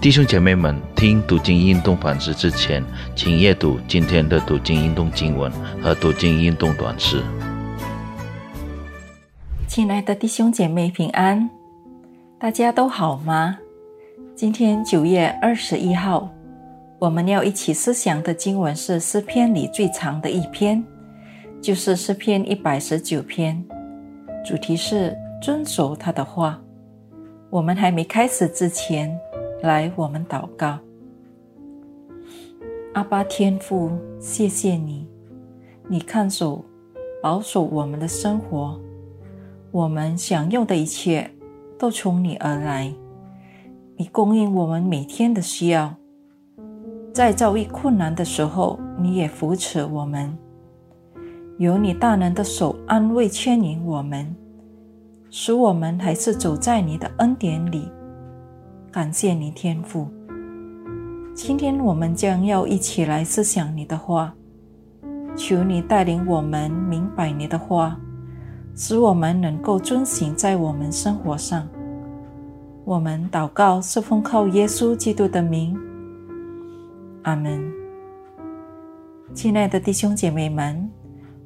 弟兄姐妹们，听读经运动反思之前，请阅读今天的读经运动经文和读经运动短诗。亲爱的弟兄姐妹平安，大家都好吗？今天九月二十一号，我们要一起思想的经文是诗篇里最长的一篇，就是诗篇一百十九篇，主题是遵守他的话。我们还没开始之前。来，我们祷告。阿巴天父，谢谢你，你看守、保守我们的生活，我们享用的一切都从你而来。你供应我们每天的需要，在遭遇困难的时候，你也扶持我们，有你大能的手安慰牵引我们，使我们还是走在你的恩典里。感谢你，天父。今天我们将要一起来思想你的话，求你带领我们明白你的话，使我们能够遵行在我们生活上。我们祷告是奉靠耶稣基督的名，阿门。亲爱的弟兄姐妹们，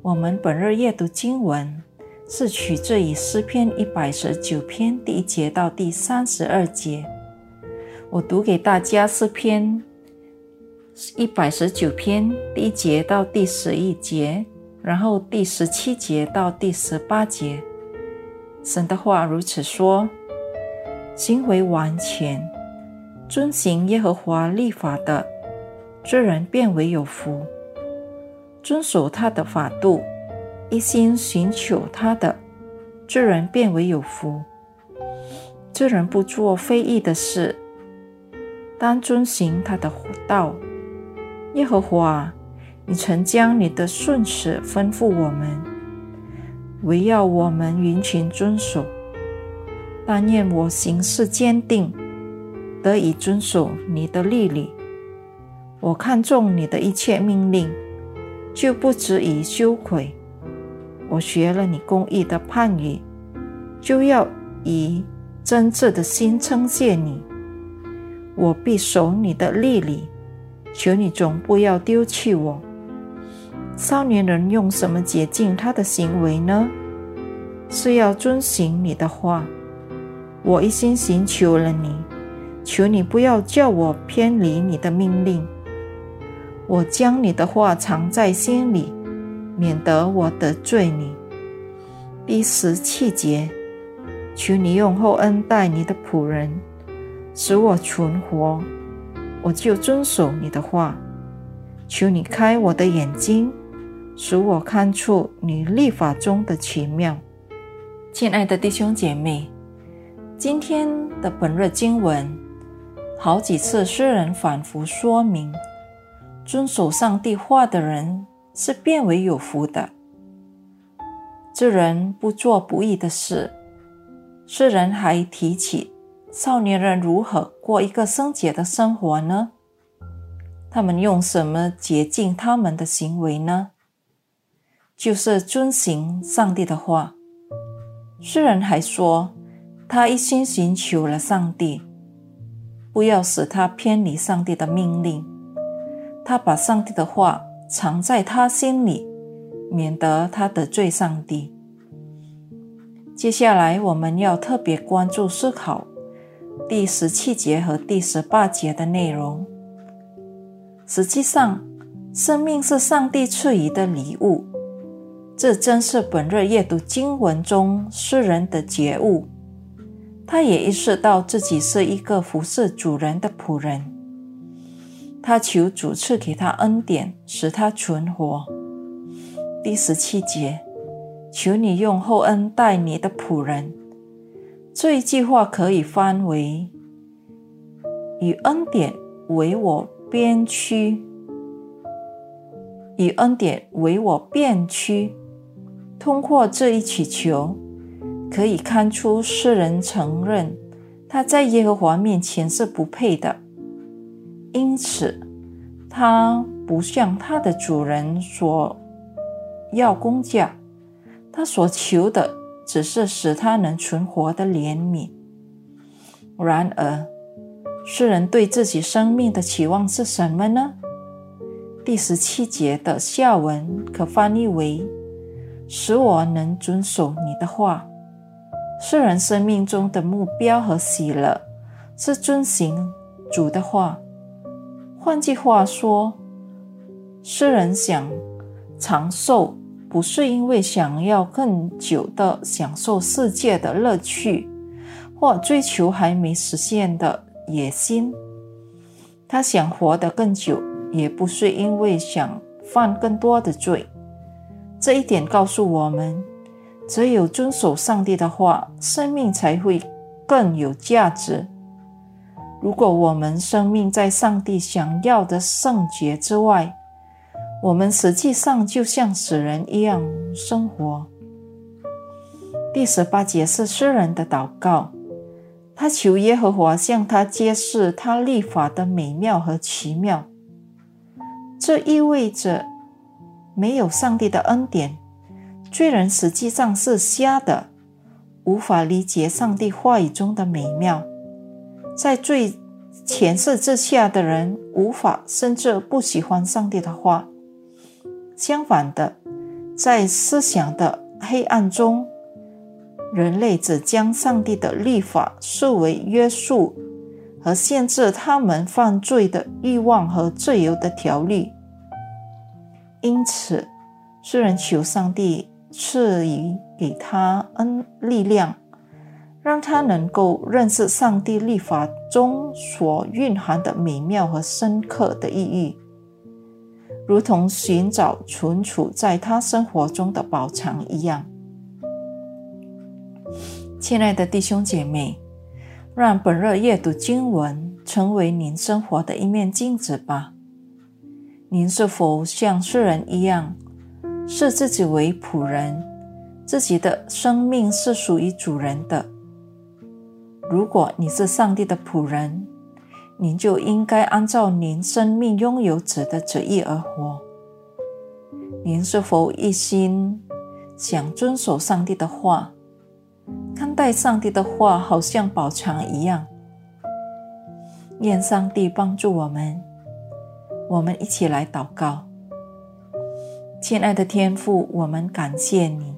我们本日阅读经文是取自于诗篇一百十九篇第一节到第三十二节。我读给大家诗篇一百十九篇第一节到第十一节，然后第十七节到第十八节。神的话如此说：行为完全，遵行耶和华律法的，这人变为有福；遵守他的法度，一心寻求他的，这人变为有福。这人不做非义的事。当遵行他的道，耶和华，你曾将你的顺使吩咐我们，唯要我们殷勤遵守。但愿我行事坚定，得以遵守你的律例。我看重你的一切命令，就不止以羞愧。我学了你公义的判语，就要以真挚的心称谢你。我必守你的律例，求你总不要丢弃我。少年人用什么洁净他的行为呢？是要遵行你的话。我一心寻求了你，求你不要叫我偏离你的命令。我将你的话藏在心里，免得我得罪你。第十七节，求你用厚恩待你的仆人。使我存活，我就遵守你的话。求你开我的眼睛，使我看出你立法中的奇妙。亲爱的弟兄姐妹，今天的本日经文，好几次诗人反复说明，遵守上帝话的人是变为有福的。这人不做不义的事。诗人还提起。少年人如何过一个圣洁的生活呢？他们用什么洁净他们的行为呢？就是遵行上帝的话。诗人还说，他一心寻求了上帝，不要使他偏离上帝的命令。他把上帝的话藏在他心里，免得他得罪上帝。接下来，我们要特别关注思考。第十七节和第十八节的内容，实际上，生命是上帝赐予的礼物。这正是本日阅读经文中诗人的觉悟。他也意识到自己是一个服侍主人的仆人。他求主赐给他恩典，使他存活。第十七节，求你用厚恩待你的仆人。这一句话可以翻为：“以恩典为我边区，以恩典为我边区。”通过这一祈求，可以看出诗人承认他在耶和华面前是不配的，因此他不向他的主人所要工价，他所求的。只是使他能存活的怜悯。然而，诗人对自己生命的期望是什么呢？第十七节的下文可翻译为：“使我能遵守你的话。”诗人生命中的目标和喜乐是遵行主的话。换句话说，诗人想长寿，不是因为想要更久的享受世界的乐趣，或追求还没实现的野心。他想活得更久，也不是因为想犯更多的罪。这一点告诉我们。只有遵守上帝的话，生命才会更有价值。如果我们生命在上帝想要的圣洁之外，我们实际上就像死人一样生活。第十八节是诗人的祷告，他求耶和华向他揭示他立法的美妙和奇妙。这意味着没有上帝的恩典。罪人实际上是瞎的，无法理解上帝话语中的美妙。在罪前世之下的人，无法甚至不喜欢上帝的话。相反的，在思想的黑暗中，人类只将上帝的律法视为约束和限制他们犯罪的欲望和自由的条例。因此，诗人求上帝。赐予给他恩力量，让他能够认识上帝律法中所蕴含的美妙和深刻的意义，如同寻找存储在他生活中的宝藏一样。亲爱的弟兄姐妹，让本日阅读经文成为您生活的一面镜子吧。您是否像世人一样？视自己为仆人，自己的生命是属于主人的。如果你是上帝的仆人，您就应该按照您生命拥有者的旨意而活。您是否一心想遵守上帝的话，看待上帝的话好像宝藏一样？愿上帝帮助我们，我们一起来祷告。亲爱的天父，我们感谢你。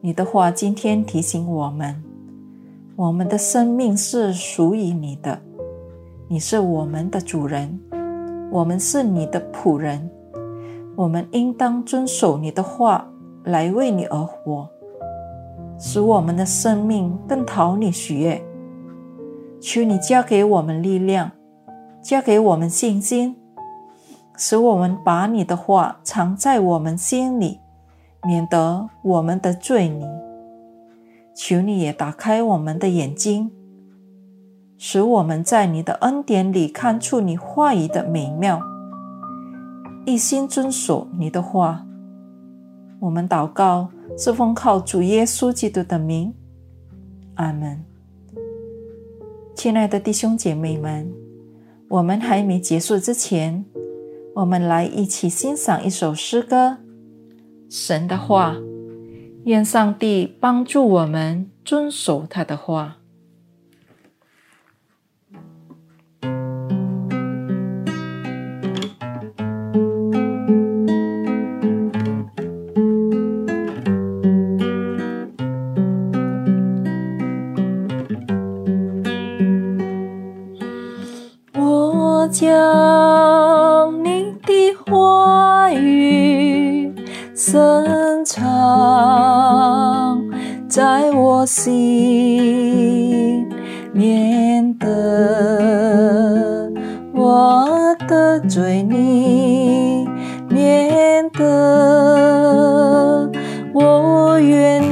你的话今天提醒我们，我们的生命是属于你的，你是我们的主人，我们是你的仆人，我们应当遵守你的话，来为你而活，使我们的生命更讨你喜悦。求你加给我们力量，加给我们信心。使我们把你的话藏在我们心里，免得我们的罪孽。求你也打开我们的眼睛，使我们在你的恩典里看出你话语的美妙，一心遵守你的话。我们祷告，是奉靠主耶稣基督的名。阿门。亲爱的弟兄姐妹们，我们还没结束之前。我们来一起欣赏一首诗歌，《神的话》，愿上帝帮助我们遵守他的话。让你的话语深藏在我心念的，我的罪孽免得，我愿。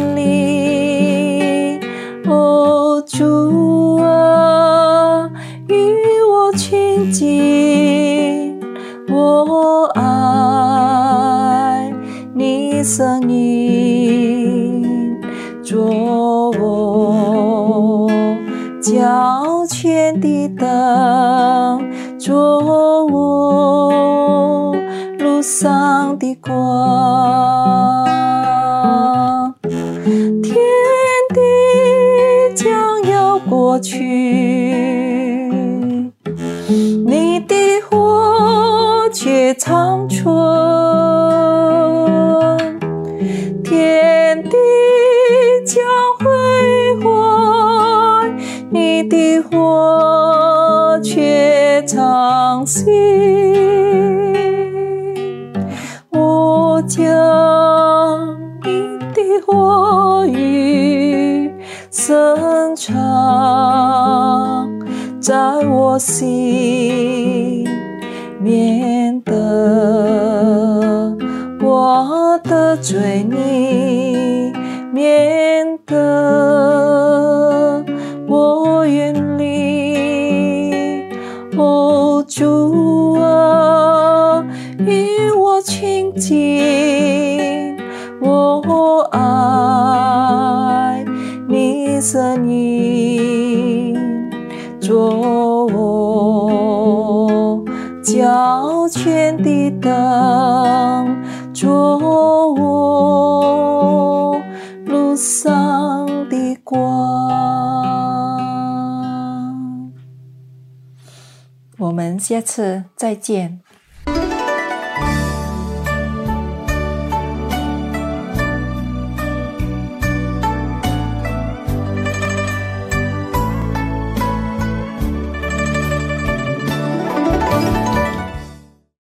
做我路上的光。心，免得我得罪你，免得我远离。哦，主啊，与我亲近，我爱你声音，等着，我路上的光。我们下次再见。